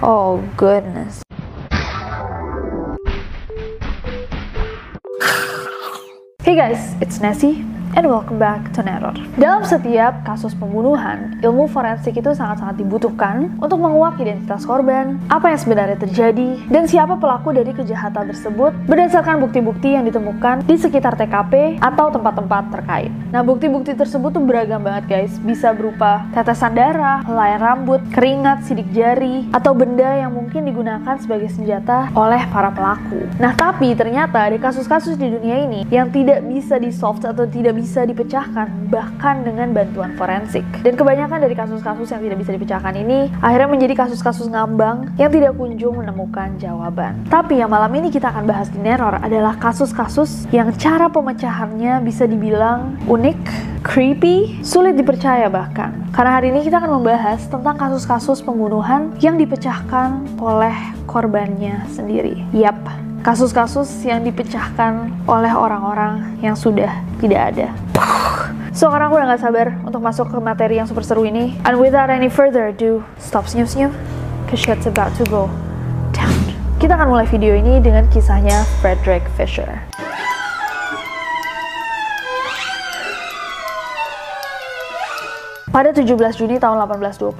Oh goodness. Hey guys, it's Nessie and welcome back to Neror. Dalam setiap kasus pembunuhan, ilmu forensik itu sangat-sangat dibutuhkan untuk menguak identitas korban, apa yang sebenarnya terjadi, dan siapa pelaku dari kejahatan tersebut berdasarkan bukti-bukti yang ditemukan di sekitar TKP atau tempat-tempat terkait. Nah, bukti-bukti tersebut tuh beragam banget guys, bisa berupa tetesan darah, helai rambut, keringat, sidik jari, atau benda yang mungkin digunakan sebagai senjata oleh para pelaku. Nah, tapi ternyata ada kasus-kasus di dunia ini yang tidak bisa di-solve atau tidak bisa dipecahkan bahkan dengan bantuan forensik. Dan kebanyakan dari kasus-kasus yang tidak bisa dipecahkan ini akhirnya menjadi kasus-kasus ngambang yang tidak kunjung menemukan jawaban. Tapi yang malam ini kita akan bahas di Neror adalah kasus-kasus yang cara pemecahannya bisa dibilang unik, creepy, sulit dipercaya bahkan. Karena hari ini kita akan membahas tentang kasus-kasus pembunuhan yang dipecahkan oleh korbannya sendiri. Yap, kasus-kasus yang dipecahkan oleh orang-orang yang sudah tidak ada. So, karena aku udah gak sabar untuk masuk ke materi yang super seru ini. And without any further ado, stop senyum-senyum, cause shit's about to go down. Kita akan mulai video ini dengan kisahnya Frederick Fisher. Pada 17 Juni tahun 1826,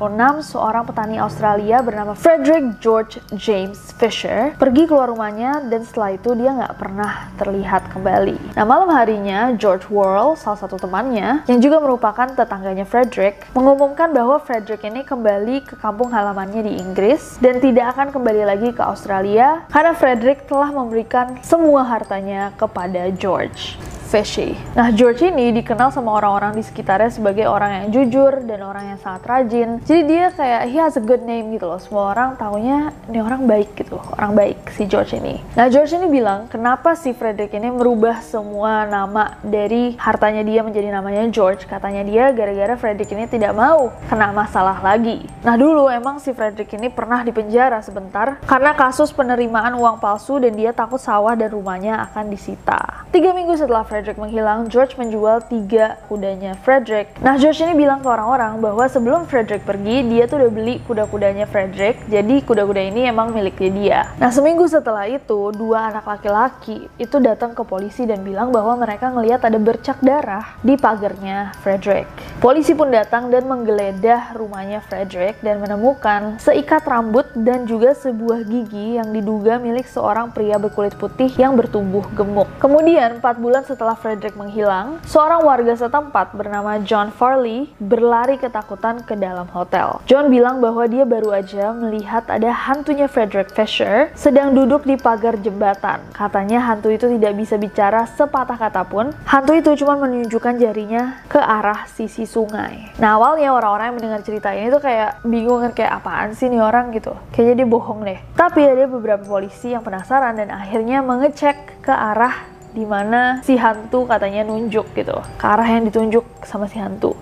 seorang petani Australia bernama Frederick George James Fisher pergi keluar rumahnya dan setelah itu dia nggak pernah terlihat kembali. Nah malam harinya, George Worrell, salah satu temannya, yang juga merupakan tetangganya Frederick, mengumumkan bahwa Frederick ini kembali ke kampung halamannya di Inggris dan tidak akan kembali lagi ke Australia karena Frederick telah memberikan semua hartanya kepada George. Fishy. Nah, George ini dikenal sama orang-orang di sekitarnya sebagai orang yang jujur dan orang yang sangat rajin. Jadi dia kayak he has a good name gitu loh. Semua orang taunya ini orang baik gitu, orang baik si George ini. Nah, George ini bilang, kenapa si Frederick ini merubah semua nama dari hartanya dia menjadi namanya George? Katanya dia gara-gara Frederick ini tidak mau kena masalah lagi. Nah, dulu emang si Frederick ini pernah dipenjara sebentar karena kasus penerimaan uang palsu dan dia takut sawah dan rumahnya akan disita. Tiga minggu setelah Frederick menghilang, George menjual tiga kudanya Frederick. Nah, George ini bilang ke orang-orang bahwa sebelum Frederick pergi, dia tuh udah beli kuda-kudanya Frederick, jadi kuda-kuda ini emang miliknya dia. Nah, seminggu setelah itu, dua anak laki-laki itu datang ke polisi dan bilang bahwa mereka ngelihat ada bercak darah di pagernya Frederick. Polisi pun datang dan menggeledah rumahnya Frederick dan menemukan seikat rambut dan juga sebuah gigi yang diduga milik seorang pria berkulit putih yang bertumbuh gemuk. Kemudian, empat bulan setelah Frederick menghilang, seorang warga setempat bernama John Farley berlari ketakutan ke dalam hotel. John bilang bahwa dia baru aja melihat ada hantunya Frederick Fisher sedang duduk di pagar jembatan. Katanya hantu itu tidak bisa bicara sepatah kata pun. Hantu itu cuma menunjukkan jarinya ke arah sisi sungai. Nah awalnya orang-orang yang mendengar cerita ini tuh kayak bingung kan kayak apaan sih nih orang gitu. Kayaknya dia bohong deh. Tapi ada beberapa polisi yang penasaran dan akhirnya mengecek ke arah di mana si hantu katanya nunjuk gitu. Ke arah yang ditunjuk sama si hantu.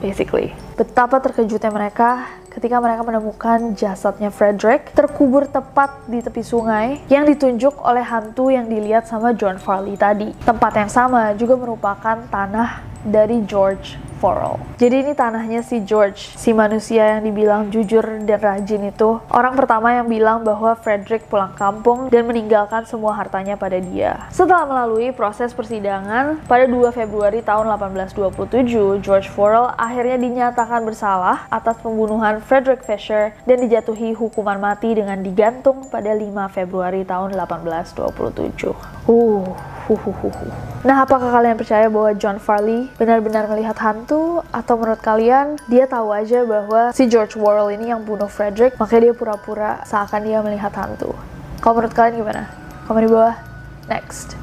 Basically. Betapa terkejutnya mereka ketika mereka menemukan jasadnya Frederick terkubur tepat di tepi sungai yang ditunjuk oleh hantu yang dilihat sama John Farley tadi. Tempat yang sama juga merupakan tanah dari George Forel. Jadi ini tanahnya si George, si manusia yang dibilang jujur dan rajin itu. Orang pertama yang bilang bahwa Frederick pulang kampung dan meninggalkan semua hartanya pada dia. Setelah melalui proses persidangan, pada 2 Februari tahun 1827, George Forel akhirnya dinyatakan bersalah atas pembunuhan Frederick Fisher dan dijatuhi hukuman mati dengan digantung pada 5 Februari tahun 1827. Uh, Nah, apakah kalian percaya bahwa John Farley benar-benar melihat hantu? Atau menurut kalian, dia tahu aja bahwa si George Worrell ini yang bunuh Frederick, makanya dia pura-pura seakan dia melihat hantu? Kalau menurut kalian gimana? Komen di bawah. Next.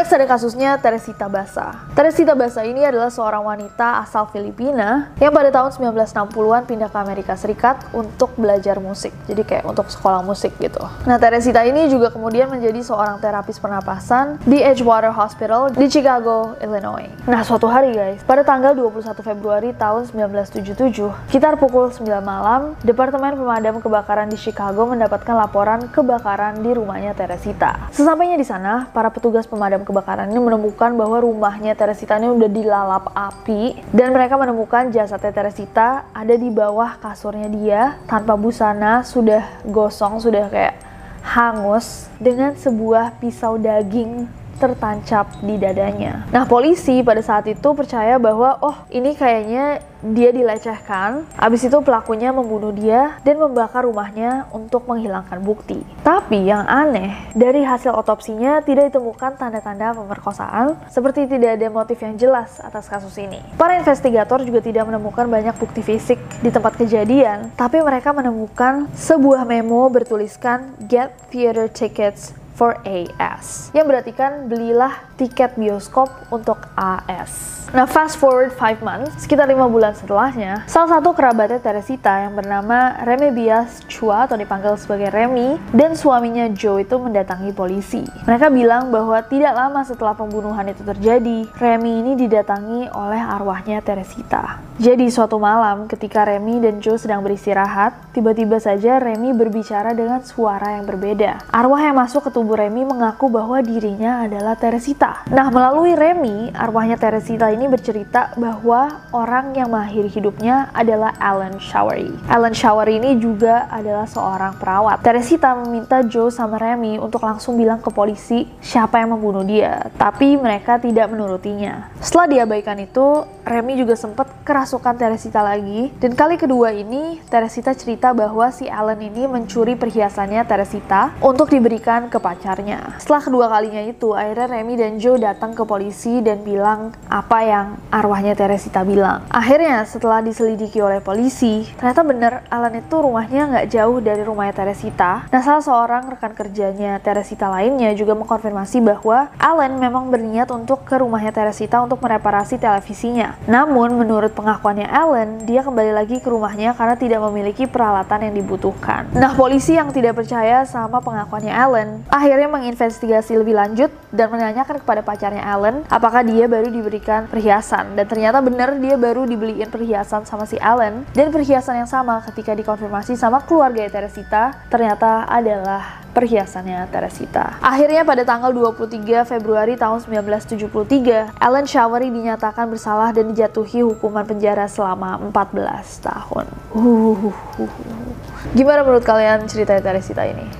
Next ada kasusnya Teresita Basa. Teresita Basa ini adalah seorang wanita asal Filipina yang pada tahun 1960-an pindah ke Amerika Serikat untuk belajar musik. Jadi kayak untuk sekolah musik gitu. Nah, Teresita ini juga kemudian menjadi seorang terapis pernapasan di Edgewater Hospital di Chicago, Illinois. Nah, suatu hari guys, pada tanggal 21 Februari tahun 1977, sekitar pukul 9 malam, Departemen Pemadam Kebakaran di Chicago mendapatkan laporan kebakaran di rumahnya Teresita. Sesampainya di sana, para petugas pemadam kebakaran ini menemukan bahwa rumahnya Teresita ini udah dilalap api. Dan mereka menemukan jasadnya Teresita ada di bawah kasurnya dia tanpa busana, sudah gosong, sudah kayak hangus dengan sebuah pisau daging tertancap di dadanya. Nah, polisi pada saat itu percaya bahwa oh, ini kayaknya dia dilecehkan, abis itu pelakunya membunuh dia dan membakar rumahnya untuk menghilangkan bukti. Tapi yang aneh, dari hasil otopsinya tidak ditemukan tanda-tanda pemerkosaan, seperti tidak ada motif yang jelas atas kasus ini. Para investigator juga tidak menemukan banyak bukti fisik di tempat kejadian, tapi mereka menemukan sebuah memo bertuliskan Get Theater Tickets for AS, yang berarti kan belilah tiket bioskop untuk AS. Nah, fast forward 5 months, sekitar 5 bulan setelahnya, salah satu kerabatnya Teresita yang bernama Remy Bias Chua atau dipanggil sebagai Remy dan suaminya Joe itu mendatangi polisi. Mereka bilang bahwa tidak lama setelah pembunuhan itu terjadi, Remy ini didatangi oleh arwahnya Teresita. Jadi suatu malam ketika Remy dan Joe sedang beristirahat, tiba-tiba saja Remy berbicara dengan suara yang berbeda. Arwah yang masuk ke tubuh Remy mengaku bahwa dirinya adalah Teresita. Nah, melalui Remy, arwahnya Teresita ini bercerita bahwa orang yang mengakhiri hidupnya adalah Alan Showery. Alan Showery ini juga adalah seorang perawat. Teresita meminta Joe sama Remy untuk langsung bilang ke polisi siapa yang membunuh dia, tapi mereka tidak menurutinya. Setelah diabaikan itu, Remy juga sempat kerasukan Teresita lagi, dan kali kedua ini Teresita cerita bahwa si Alan ini mencuri perhiasannya Teresita untuk diberikan ke pacarnya. Setelah kedua kalinya itu, akhirnya Remy dan Joe datang ke polisi dan bilang apa yang arwahnya Teresita bilang. Akhirnya setelah diselidiki oleh polisi, ternyata bener Alan itu rumahnya nggak jauh dari rumahnya Teresita. Nah salah seorang rekan kerjanya Teresita lainnya juga mengkonfirmasi bahwa Alan memang berniat untuk ke rumahnya Teresita untuk mereparasi televisinya. Namun menurut pengakuannya Alan, dia kembali lagi ke rumahnya karena tidak memiliki peralatan yang dibutuhkan. Nah polisi yang tidak percaya sama pengakuannya Alan, akhirnya menginvestigasi lebih lanjut dan menanyakan kepada pacarnya Alan apakah dia baru diberikan perhiasan dan ternyata bener dia baru dibeliin perhiasan sama si Allen dan perhiasan yang sama ketika dikonfirmasi sama keluarga Teresita ternyata adalah perhiasannya Teresita. Akhirnya pada tanggal 23 Februari tahun 1973, Alan Showery dinyatakan bersalah dan dijatuhi hukuman penjara selama 14 tahun. Uh, Gimana menurut kalian cerita Teresita ini?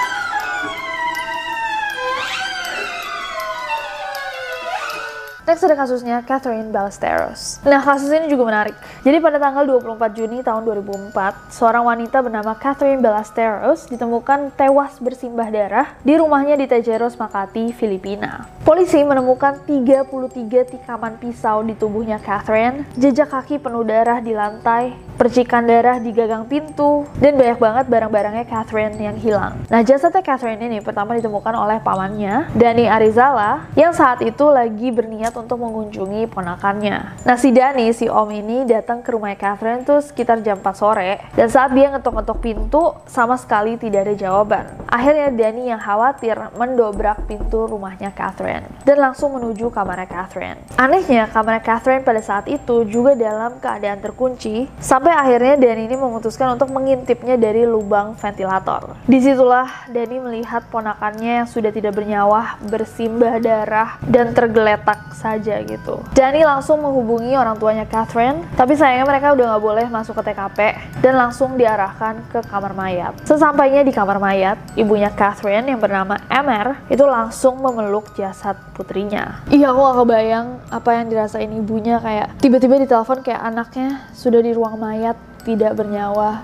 Next ada kasusnya Catherine Ballesteros. Nah, kasus ini juga menarik. Jadi pada tanggal 24 Juni tahun 2004, seorang wanita bernama Catherine Ballesteros ditemukan tewas bersimbah darah di rumahnya di Tejeros, Makati, Filipina. Polisi menemukan 33 tikaman pisau di tubuhnya Catherine, jejak kaki penuh darah di lantai, percikan darah di gagang pintu, dan banyak banget barang-barangnya Catherine yang hilang. Nah, jasadnya Catherine ini pertama ditemukan oleh pamannya, Dani Arizala, yang saat itu lagi berniat untuk mengunjungi ponakannya. Nah, si Dani, si om ini datang ke rumah Catherine tuh sekitar jam 4 sore, dan saat dia ngetok-ngetok pintu, sama sekali tidak ada jawaban. Akhirnya Dani yang khawatir mendobrak pintu rumahnya Catherine, dan langsung menuju kamarnya Catherine. Anehnya, kamar Catherine pada saat itu juga dalam keadaan terkunci, sampai akhirnya Dani ini memutuskan untuk mengintipnya dari lubang ventilator. Di situlah Dani melihat ponakannya yang sudah tidak bernyawa, bersimbah darah, dan tergeletak saja gitu. Dani langsung menghubungi orang tuanya Catherine, tapi sayangnya mereka udah nggak boleh masuk ke TKP, dan langsung diarahkan ke kamar mayat. Sesampainya di kamar mayat, ibunya Catherine yang bernama Emer itu langsung memeluk jasad putrinya. Iya, aku gak kebayang apa yang dirasain ibunya kayak tiba-tiba ditelepon kayak anaknya sudah di ruang mayat tidak bernyawa.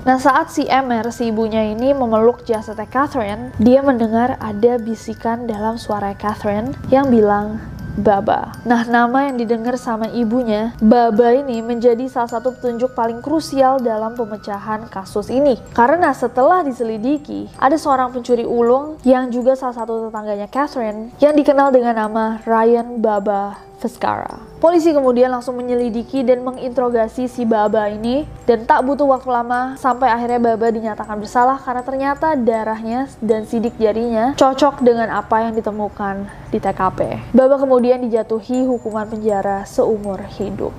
Nah saat si Emer, si ibunya ini memeluk jasadnya Catherine, dia mendengar ada bisikan dalam suara Catherine yang bilang, Baba. Nah, nama yang didengar sama ibunya, Baba ini menjadi salah satu petunjuk paling krusial dalam pemecahan kasus ini. Karena setelah diselidiki, ada seorang pencuri ulung yang juga salah satu tetangganya Catherine yang dikenal dengan nama Ryan Baba Veskara. Polisi kemudian langsung menyelidiki dan menginterogasi si Baba ini dan tak butuh waktu lama sampai akhirnya Baba dinyatakan bersalah karena ternyata darahnya dan sidik jarinya cocok dengan apa yang ditemukan di TKP. Baba kemudian dijatuhi hukuman penjara seumur hidup.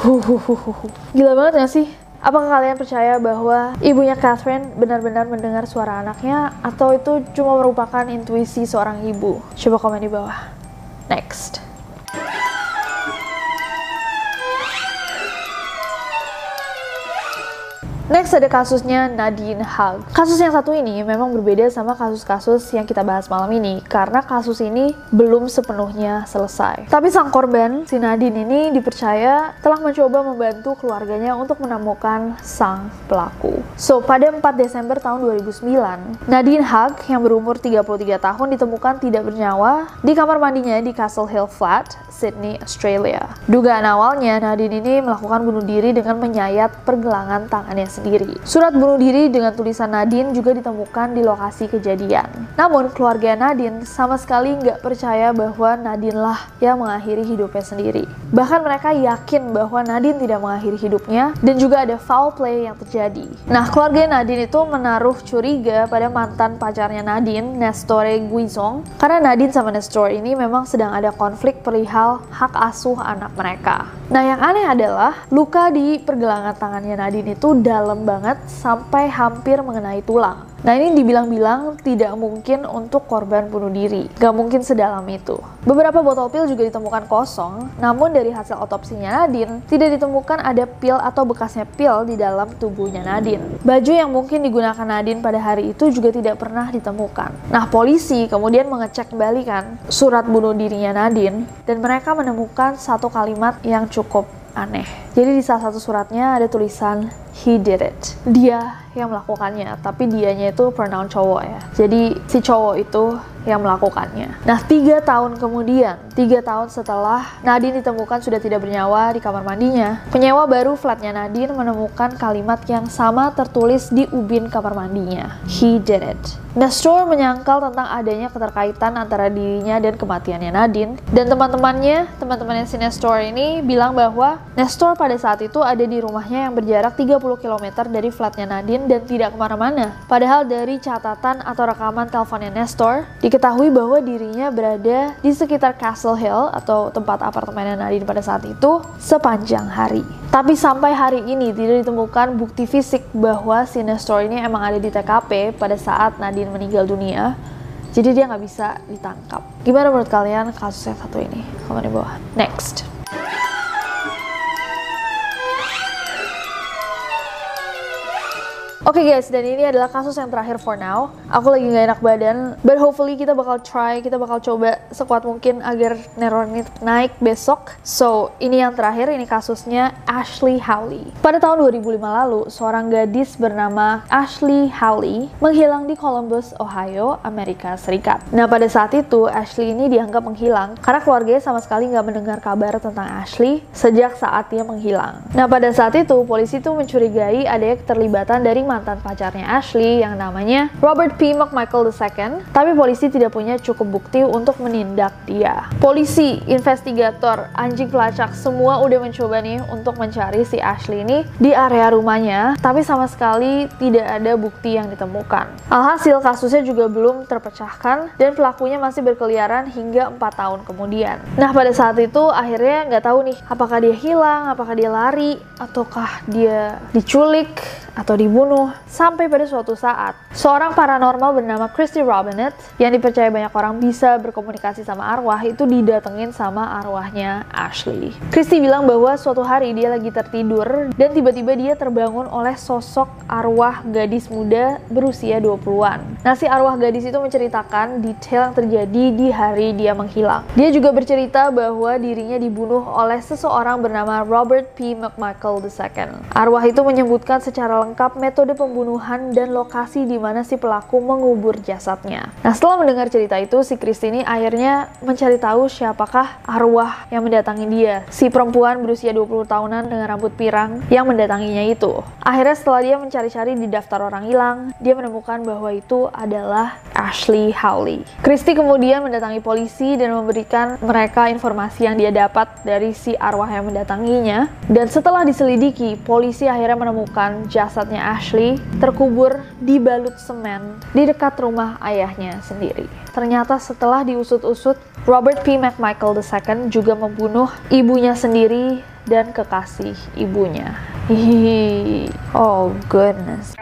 Huhuhuhu. Gila banget gak sih? Apakah kalian percaya bahwa ibunya Catherine benar-benar mendengar suara anaknya atau itu cuma merupakan intuisi seorang ibu? Coba komen di bawah. Next. Next ada kasusnya Nadine Hug. Kasus yang satu ini memang berbeda sama kasus-kasus yang kita bahas malam ini karena kasus ini belum sepenuhnya selesai. Tapi sang korban, si Nadine ini dipercaya telah mencoba membantu keluarganya untuk menemukan sang pelaku. So, pada 4 Desember tahun 2009, Nadine Hug yang berumur 33 tahun ditemukan tidak bernyawa di kamar mandinya di Castle Hill Flat, Sydney, Australia. Dugaan awalnya Nadine ini melakukan bunuh diri dengan menyayat pergelangan tangannya sendiri sendiri. Surat bunuh diri dengan tulisan Nadine juga ditemukan di lokasi kejadian. Namun keluarga Nadine sama sekali nggak percaya bahwa Nadine lah yang mengakhiri hidupnya sendiri. Bahkan mereka yakin bahwa Nadine tidak mengakhiri hidupnya dan juga ada foul play yang terjadi. Nah keluarga Nadine itu menaruh curiga pada mantan pacarnya Nadine, Nestore Guizong, karena Nadine sama Nestor ini memang sedang ada konflik perihal hak asuh anak mereka. Nah yang aneh adalah luka di pergelangan tangannya Nadine itu dalam dalam banget sampai hampir mengenai tulang. Nah ini dibilang-bilang tidak mungkin untuk korban bunuh diri, gak mungkin sedalam itu. Beberapa botol pil juga ditemukan kosong, namun dari hasil otopsinya Nadine, tidak ditemukan ada pil atau bekasnya pil di dalam tubuhnya Nadine. Baju yang mungkin digunakan Nadine pada hari itu juga tidak pernah ditemukan. Nah polisi kemudian mengecek kembali kan surat bunuh dirinya Nadine, dan mereka menemukan satu kalimat yang cukup aneh. Jadi di salah satu suratnya ada tulisan he did it. Dia yang melakukannya, tapi dianya itu pronoun cowok ya. Jadi si cowok itu yang melakukannya. Nah, tiga tahun kemudian, tiga tahun setelah Nadine ditemukan sudah tidak bernyawa di kamar mandinya, penyewa baru flatnya Nadine menemukan kalimat yang sama tertulis di ubin kamar mandinya. He did it. Nestor menyangkal tentang adanya keterkaitan antara dirinya dan kematiannya Nadine, dan teman-temannya, teman-temannya si Nestor ini bilang bahwa Nestor pada saat itu ada di rumahnya yang berjarak 30 km dari flatnya Nadine dan tidak ke mana-mana. Padahal dari catatan atau rekaman teleponnya Nestor, diketahui bahwa dirinya berada di sekitar Castle Hill atau tempat apartemennya Nadine pada saat itu sepanjang hari. Tapi sampai hari ini tidak ditemukan bukti fisik bahwa si Nestor ini emang ada di TKP pada saat Nadine meninggal dunia. Jadi dia nggak bisa ditangkap. Gimana menurut kalian kasus yang satu ini? Komen di bawah. Next. Oke okay guys, dan ini adalah kasus yang terakhir for now. Aku lagi nggak enak badan, but hopefully kita bakal try, kita bakal coba sekuat mungkin agar neror ini naik besok. So, ini yang terakhir, ini kasusnya Ashley Howley. Pada tahun 2005 lalu, seorang gadis bernama Ashley Howley menghilang di Columbus, Ohio, Amerika Serikat. Nah, pada saat itu, Ashley ini dianggap menghilang karena keluarganya sama sekali nggak mendengar kabar tentang Ashley sejak saat dia menghilang. Nah, pada saat itu, polisi itu mencurigai adanya keterlibatan dari mantan pacarnya Ashley yang namanya Robert P. McMichael II, tapi polisi tidak punya cukup bukti untuk menindak dia. Polisi, investigator, anjing pelacak semua udah mencoba nih untuk mencari si Ashley ini di area rumahnya, tapi sama sekali tidak ada bukti yang ditemukan. Alhasil kasusnya juga belum terpecahkan dan pelakunya masih berkeliaran hingga 4 tahun kemudian. Nah pada saat itu akhirnya nggak tahu nih apakah dia hilang, apakah dia lari, ataukah dia diculik, atau dibunuh sampai pada suatu saat seorang paranormal bernama Christy Robinette yang dipercaya banyak orang bisa berkomunikasi sama arwah itu didatengin sama arwahnya Ashley. Christy bilang bahwa suatu hari dia lagi tertidur dan tiba-tiba dia terbangun oleh sosok arwah gadis muda berusia 20-an. Nah si arwah gadis itu menceritakan detail yang terjadi di hari dia menghilang. Dia juga bercerita bahwa dirinya dibunuh oleh seseorang bernama Robert P. McMichael II. Arwah itu menyebutkan secara lengkap metode pembunuhan dan lokasi di mana si pelaku mengubur jasadnya. Nah, setelah mendengar cerita itu, si Kristini akhirnya mencari tahu siapakah arwah yang mendatangi dia. Si perempuan berusia 20 tahunan dengan rambut pirang yang mendatanginya itu. Akhirnya setelah dia mencari-cari di daftar orang hilang, dia menemukan bahwa itu adalah Ashley Howley. Christy kemudian mendatangi polisi dan memberikan mereka informasi yang dia dapat dari si arwah yang mendatanginya. Dan setelah diselidiki, polisi akhirnya menemukan jasad jasadnya Ashley terkubur di balut semen di dekat rumah ayahnya sendiri. Ternyata setelah diusut-usut, Robert P. McMichael II juga membunuh ibunya sendiri dan kekasih ibunya. Hihihi. Oh goodness.